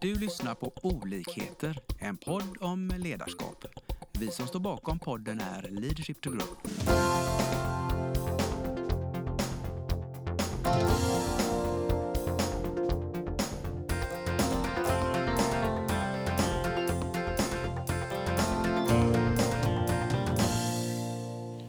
Du lyssnar på Olikheter, en podd om ledarskap. Vi som står bakom podden är Leadership to Grow.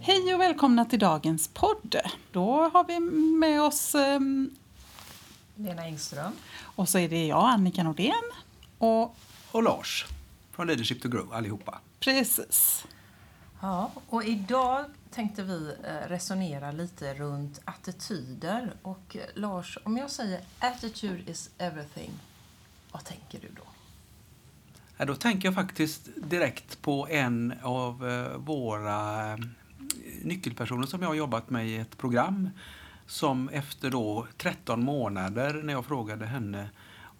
Hej och välkomna till dagens podd. Då har vi med oss ehm, Lena Engström. och så är det jag, Annika Nordén. Och Och Lars från Leadership to Grow allihopa. precis. Ja, och idag tänkte vi eh, resonera lite runt attityder. Och eh, Lars, om jag säger attitude is everything, vad tänker du då? Ja, då tänker jag faktiskt direkt på en av eh, våra nyckelpersoner som jag har jobbat med i ett program som efter då 13 månader när jag frågade henne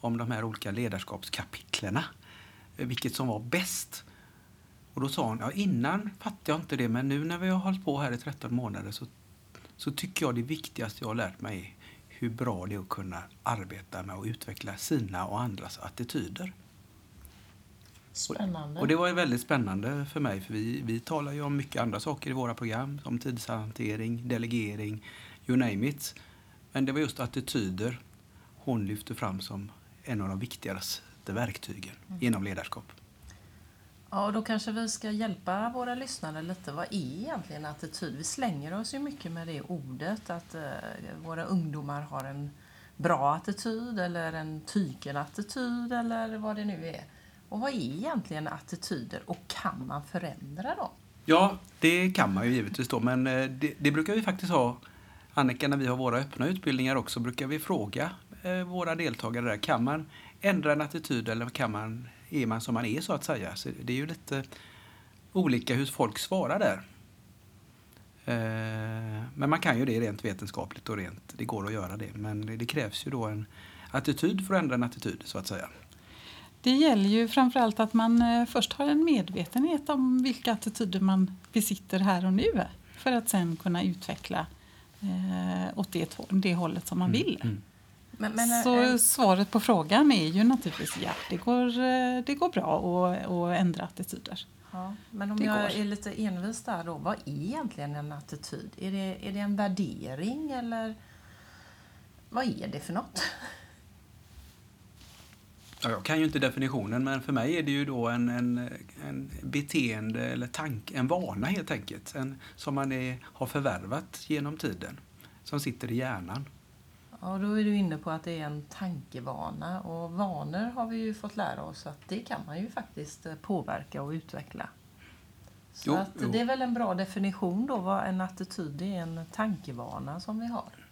om de här olika ledarskapskapitlerna, eh, vilket som var bäst. Och då sa hon, ja innan fattade jag inte det men nu när vi har hållit på här i 13 månader så, så tycker jag det viktigaste jag har lärt mig är hur bra det är att kunna arbeta med att utveckla sina och andras attityder. Spännande. Och det var ju väldigt spännande för mig för vi, vi talar ju om mycket andra saker i våra program som tidshantering, delegering, you name it. Men det var just attityder hon lyfte fram som en av de viktigaste verktygen inom ledarskap. Ja, och då kanske vi ska hjälpa våra lyssnare lite. Vad är egentligen attityd? Vi slänger oss ju mycket med det ordet, att eh, våra ungdomar har en bra attityd eller en tyken-attityd eller vad det nu är. Och vad är egentligen attityder och kan man förändra dem? Ja, det kan man ju givetvis då, men eh, det, det brukar vi faktiskt ha. Annika, när vi har våra öppna utbildningar också brukar vi fråga eh, våra deltagare där, kan man ändra en attityd eller kan man, är man som man är så att säga? Så det är ju lite olika hur folk svarar där. Eh, Men man kan ju det rent vetenskapligt och rent, det går att göra det. Men det- det krävs ju då en attityd för att ändra en attityd så att säga. Det gäller ju framförallt att man eh, först har en medvetenhet om vilka attityder man besitter här och nu för att sen kunna utveckla eh, åt det, det hållet som man vill. Mm. Men, men, eh, Så svaret på frågan är ju naturligtvis ja, det går, eh, det går bra att, att ändra attityder. Ja, men om Det jag går. är lite envis där då, vad är egentligen en attityd? Är det, är det en värdering eller vad är det för något? Ja, jag kan ju inte definitionen, men för mig är det ju då en, en, en beteende eller tank, en vana helt enkelt. En, som man är, har förvärvat genom tiden, som sitter i hjärnan. Ja, då är du inne på att det är en tankevana och vanor har vi ju fått lära oss att det kan man ju faktiskt eh, påverka och utveckla. Så Jo, att jo. det är väl en bra definition då vad en attityd är en tankevana som vi har.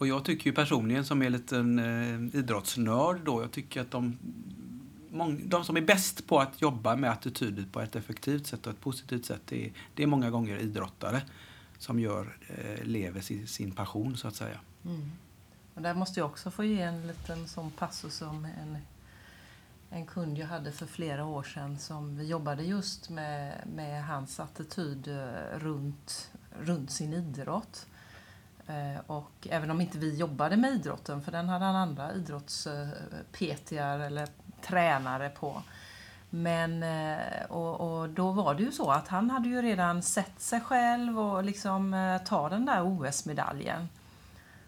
Och jag tycker ju personligen som är lite en eh, idrottsnörd då, jag tycker att de, mång, de som är bäst på att jobba med attityder på ett effektivt sätt och ett positivt sätt, det är, det är många gånger idrottare som gör, eh, lever sin, sin passion så att säga. Mm. Och där måste jag också få ge en liten sån passus om en, en kund jag hade för flera år sedan som vi jobbade just med, med hans attityd eh, runt, runt sin idrott. Eh, och även om inte vi jobbade med idrotten, för den hade han andra idrotts eh, eller tränare på. Men, eh, och, och då var det ju så att han hade ju redan sett sig själv och liksom ta den där OS-medaljen.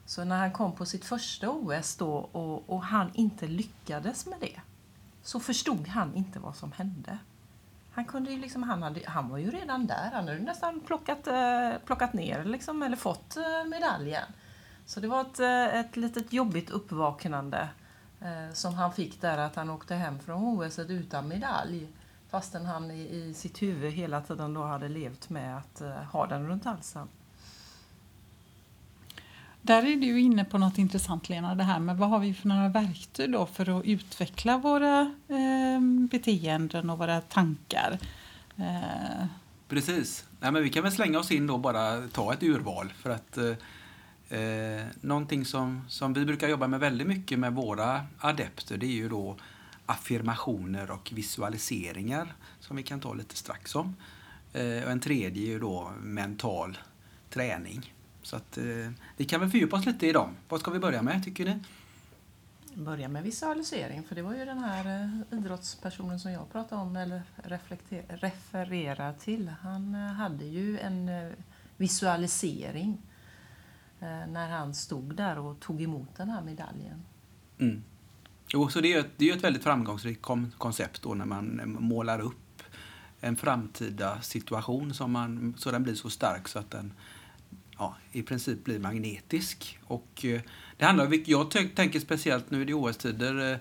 Så när han kom på sitt första OS då och, och han inte lyckades med det så förstod han inte vad som hände. Han, kunde ju liksom, han, hade, han var ju redan där, han hade nästan plockat, eh, plockat ner liksom, eller fått eh, medaljen. Så det var ett, eh, ett litet jobbigt uppvaknande eh, som han fick där att han åkte hem från OS utan medalj. Fastän han i, i sitt huvud hela tiden då hade levt med att eh, ha den runt halsen. Där är du inne på något intressant Lena, det här med vad har vi för några verktyg då för att utveckla våra eh, Eh, beteenden och våra tankar. Eh, Precis. Nej, men vi kan väl slänga oss in då bara ta ett urval för att eh, eh, någonting som, som vi brukar jobba med väldigt mycket med våra adepter det är ju då affirmationer och visualiseringar som vi kan ta lite strax om. Eh, och en tredje är ju då mental träning. Så att, eh, vi kan väl fördjupa oss lite i dem. Vad ska vi börja med, tycker ni? Börja med visualisering, för det var ju den här eh, idrottspersonen som jag pratade om eller refererar till. Han eh, hade ju en eh, visualisering när han stod där och tog emot den här medaljen. Mm. Jo, så det är, ett, det är ett väldigt framgångsrikt koncept då när man målar upp en framtida situation som man, så den blir så stark så att den ja, i princip blir magnetisk. Och, eh, det handlar, jag tänker speciellt nu i OS-tider, eh,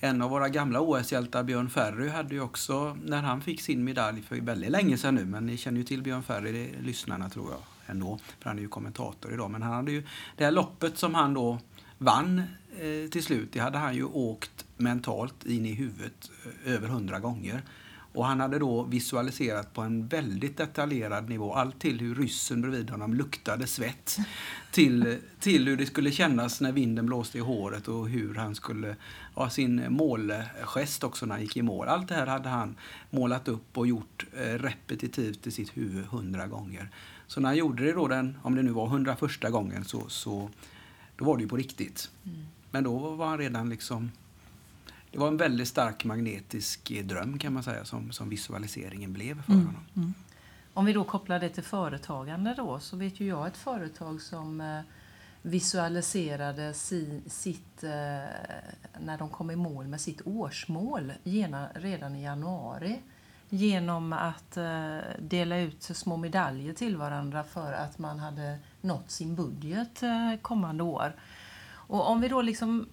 en av våra gamla OS-hjältar, Björn Ferry, hade ju också, när han fick sin medalj för väldigt länge sedan nu, men ni känner ju till Björn Ferry, det är lyssnarna tror jag ändå, för han är ju kommentator idag, men han hade ju det här loppet som han då vann eh, till slut, det hade han ju åkt mentalt in i huvudet eh, över hundra gånger. Och han hade då visualiserat på en väldigt detaljerad nivå allt till hur ryssen bredvid honom luktade svett till, till hur det skulle kännas när vinden blåste i håret och hur han skulle ha sin målgest också när han gick i mål. Allt det här hade han målat upp och gjort eh, repetitivt i sitt huvud hundra gånger. Så när han gjorde det då den, om det nu var hundra första gången, så, så då var det ju på riktigt. Mm. Men då var han redan liksom det var en väldigt stark magnetisk dröm kan man säga som, som visualiseringen blev för mm. honom. Mm. Om vi då kopplar det till företagande då så vet ju jag ett företag som eh, visualiserade si, sitt, eh, när de kom i mål med sitt årsmål redan i januari genom att eh, dela ut små medaljer till varandra för att man hade nått sin budget kommande år. Och om vi då liksom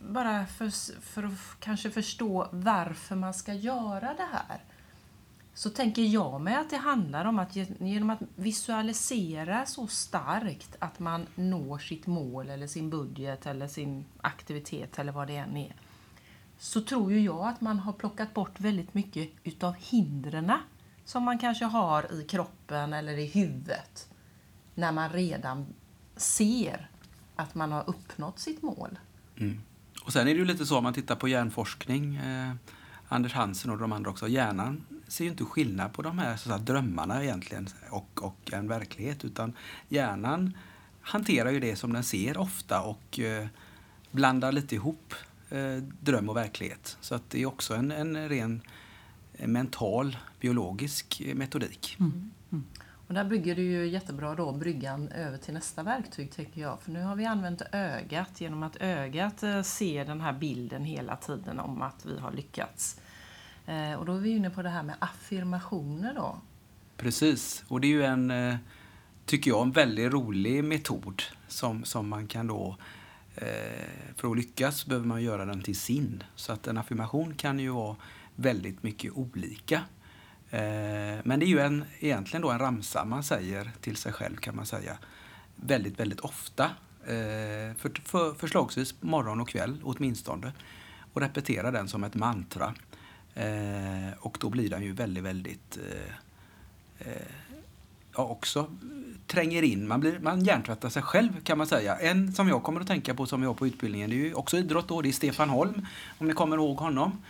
bara för, för att kanske förstå varför man ska göra det här så tänker jag mig att det handlar om att genom att visualisera så starkt att man når sitt mål eller sin budget eller sin aktivitet eller vad det än är så tror ju jag att man har plockat bort väldigt mycket utav hindren som man kanske har i kroppen eller i huvudet när man redan ser att man har uppnått sitt mål. Mm. Och sen är det ju lite så om man tittar på hjärnforskning, eh, Anders Hansen och de andra också, hjärnan ser ju inte skillnad på de här så att, drömmarna egentligen och, och en verklighet, utan hjärnan hanterar ju det som den ser ofta och eh, blandar lite ihop eh, dröm och verklighet. Så att det är också en, en ren mental, biologisk metodik. Mm. Och där bygger du ju jättebra då bryggan över till nästa verktyg tänker jag. För nu har vi använt ögat genom att ögat eh, ser den här bilden hela tiden om att vi har lyckats. Eh, och då är vi inne på det här med affirmationer då. Precis, och det är ju en, eh, tycker jag, en väldigt rolig metod som, som man kan då för att lyckas behöver man göra den till sin. Så att en affirmation kan ju vara väldigt mycket olika. Eh, men det är ju en, egentligen då en ramsa man säger till sig själv kan man säga väldigt, väldigt ofta. Eh, för, för, förslagsvis morgon och kväll åtminstone. Och repetera den som ett mantra. Eh, och då blir den ju väldigt, väldigt ja, också tränger in. Man, blir, man hjärntvättar sig själv kan man säga. En som jag kommer att tänka på som vi har på utbildningen, det är ju också idrott då, det är Stefan Holm, om ni kommer ihåg honom.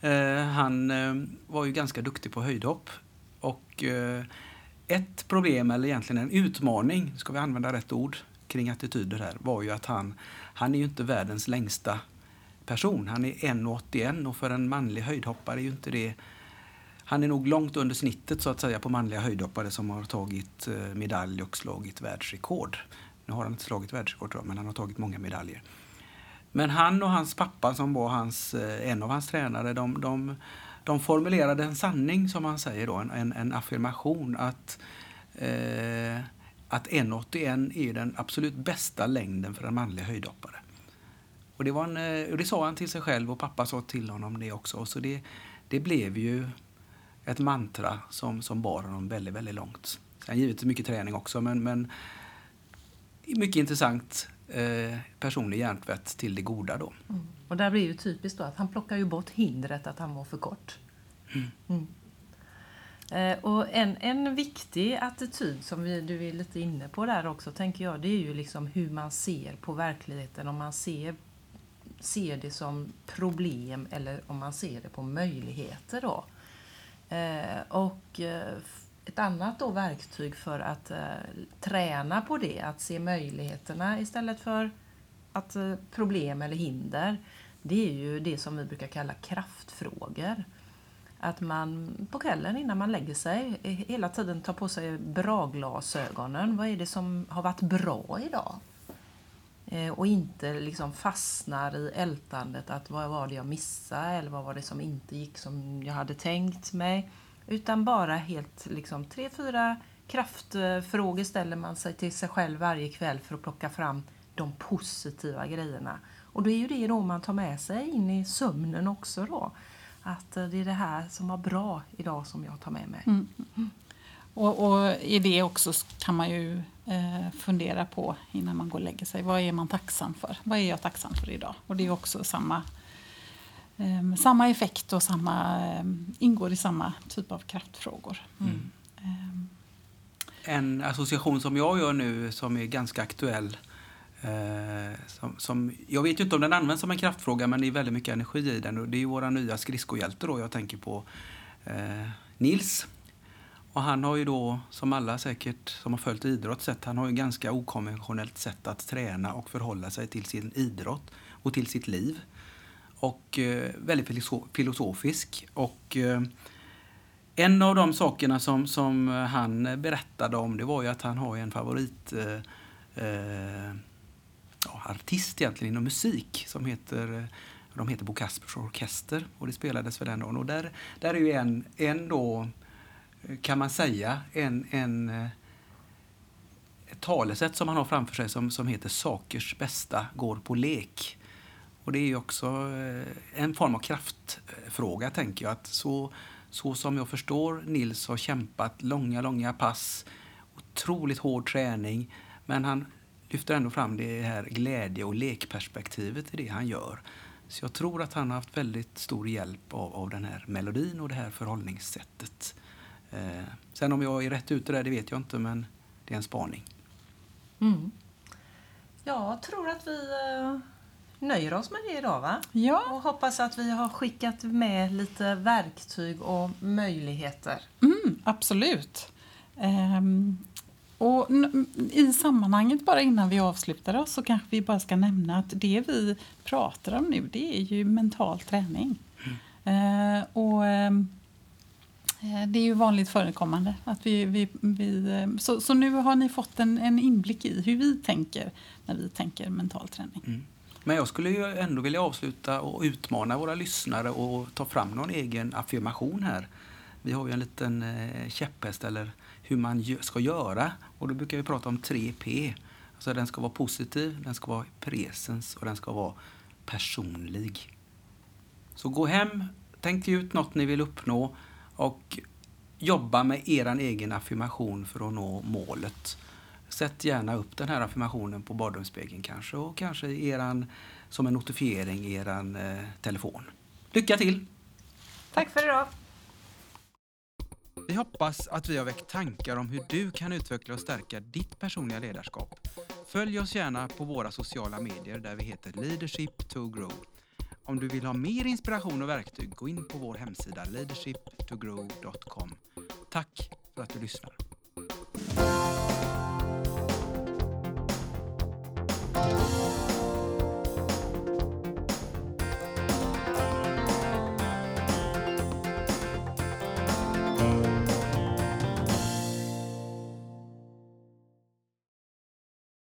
Eh, han eh, var ju ganska duktig på höjdhopp. Och eh, ett problem, eller egentligen en utmaning, ska vi använda rätt ord, kring attityder här, var ju att han, han är ju inte världens längsta person. Han är 1,81 och för en manlig höjdhoppare är ju inte det han är nog långt under snittet så att säga på manliga höjdhoppare som har tagit eh, medalj och slagit världsrekord. Nu har han inte slagit världsrekord tror jag, men han har tagit många medaljer. Men han och hans pappa som var hans, eh, en av hans tränare, de, de, de formulerade en sanning som man säger då, en, en affirmation att eh, att 1,81 är den absolut bästa längden för en manlig höjdhoppare. Och det, var en, eh, och det sa han till sig själv och pappa sa till honom det också. Så det, det blev ju ett mantra som, som bar honom väldigt, väldigt långt. Sen givetvis mycket träning också, men, men mycket intressant eh, personlig hjärntvätt till det goda. Då. Mm. Och där blir ju typiskt då att han plockar ju bort hindret att han var för kort. Mm. Mm. Eh, och en, en viktig attityd som vi, du är lite inne på där också, tänker jag, det är ju liksom hur man ser på verkligheten. Om man ser, ser det som problem eller om man ser det på möjligheter. Då. Eh, och eh, ett annat då verktyg för att eh, träna på det, att se möjligheterna istället för att eh, problem eller hinder, det är ju det som vi brukar kalla kraftfrågor. Att man på kvällen innan man lägger sig eh, hela tiden tar på sig bra glasögonen. Vad är det som har varit bra idag? Eh, och inte liksom fastnar i ältandet att vad var det jag missade eller vad var det som inte gick som jag hade tänkt mig. Utan bara helt liksom tre, fyra kraftfrågor ställer man sig till sig själv varje kväll för att plocka fram de positiva grejerna. Och det är ju det då man tar med sig in i sömnen också då. Att eh, det är det här som var bra idag som jag tar med mig. Mm. Mm. Och, och, i det också kan man ju eh, fundera på innan man går och lägger sig. Vad är man tacksam för? Vad är jag tacksam för idag? Och det är också samma, eh, samma effekt och samma, eh, ingår i samma typ av kraftfrågor. Mm. Ehm. En association som jag gör nu som är ganska aktuell Eh, som, som, jag vet ju inte om den används som en kraftfråga men det är väldigt mycket energi i den och det är våra nya skridskohjälte då jag tänker på eh, Nils. Och han har ju då, som alla säkert som har följt idrott sett, han har ju ganska okonventionellt sätt att träna och förhålla sig till sin idrott och till sitt liv. Och eh, väldigt filosofisk. Och eh, en av de sakerna som, som eh, han berättade om det var ju att han har en favorit eh, eh artist egentligen inom musik som heter de heter Bo Kaspers Orkester och det spelades för den dagen. Och där, där är ju en, en då, kan man säga, en, en ett talesätt som han har framför sig som, som heter Sakers bästa går på lek. Och det är ju också eh, en form av kraftfråga, tänker jag. Att så, så som jag förstår Nils har kämpat långa, långa pass, otroligt hård träning, men han lyfter ändå fram det här glädje och lekperspektivet i det han gör. Så jag tror att han har haft väldigt stor hjälp av, av den här melodin och det här förhållningssättet. Eh, sen om jag är rätt ute där, det vet jag inte, men det är en spaning. Mm. Jag tror att vi eh, nöjer oss med det idag, va? Ja. Och hoppas att vi har skickat med lite verktyg och möjligheter. Mm, absolut. Um, och I sammanhanget, bara innan vi avslutar så kanske vi bara ska nämna att det vi pratar om nu det är ju mental träning. Mm. Eh, och eh, Det är ju vanligt förekommande. Att vi, vi, vi eh, så, så, nu har ni fått en, en inblick i hur vi tänker när vi tänker mental träning. Mm. Men jag skulle ju ändå vilja avsluta och utmana våra lyssnare och ta fram någon egen affirmation här. Vi har ju en liten eh, käpphäst eller hur man ska göra. Och då brukar vi prata om 3P. Alltså den ska vara positiv, den ska vara presens och den ska vara personlig. Så gå hem, tänk ut något ni vill uppnå och jobba med er egen affirmation för att nå målet. Sätt gärna upp den här affirmationen på badrumsspegeln kanske och kanske eran, som en notifiering i er eh, telefon. Lycka till! Tack för idag! Vi hoppas att vi har väckt tankar om hur du kan utveckla och stärka ditt personliga ledarskap. Följ oss gärna på våra sociala medier där vi heter Leadership to Grow. Om du vill ha mer inspiration och verktyg, gå in på vår hemsida leadershiptogrow.com. Tack för att du lyssnar.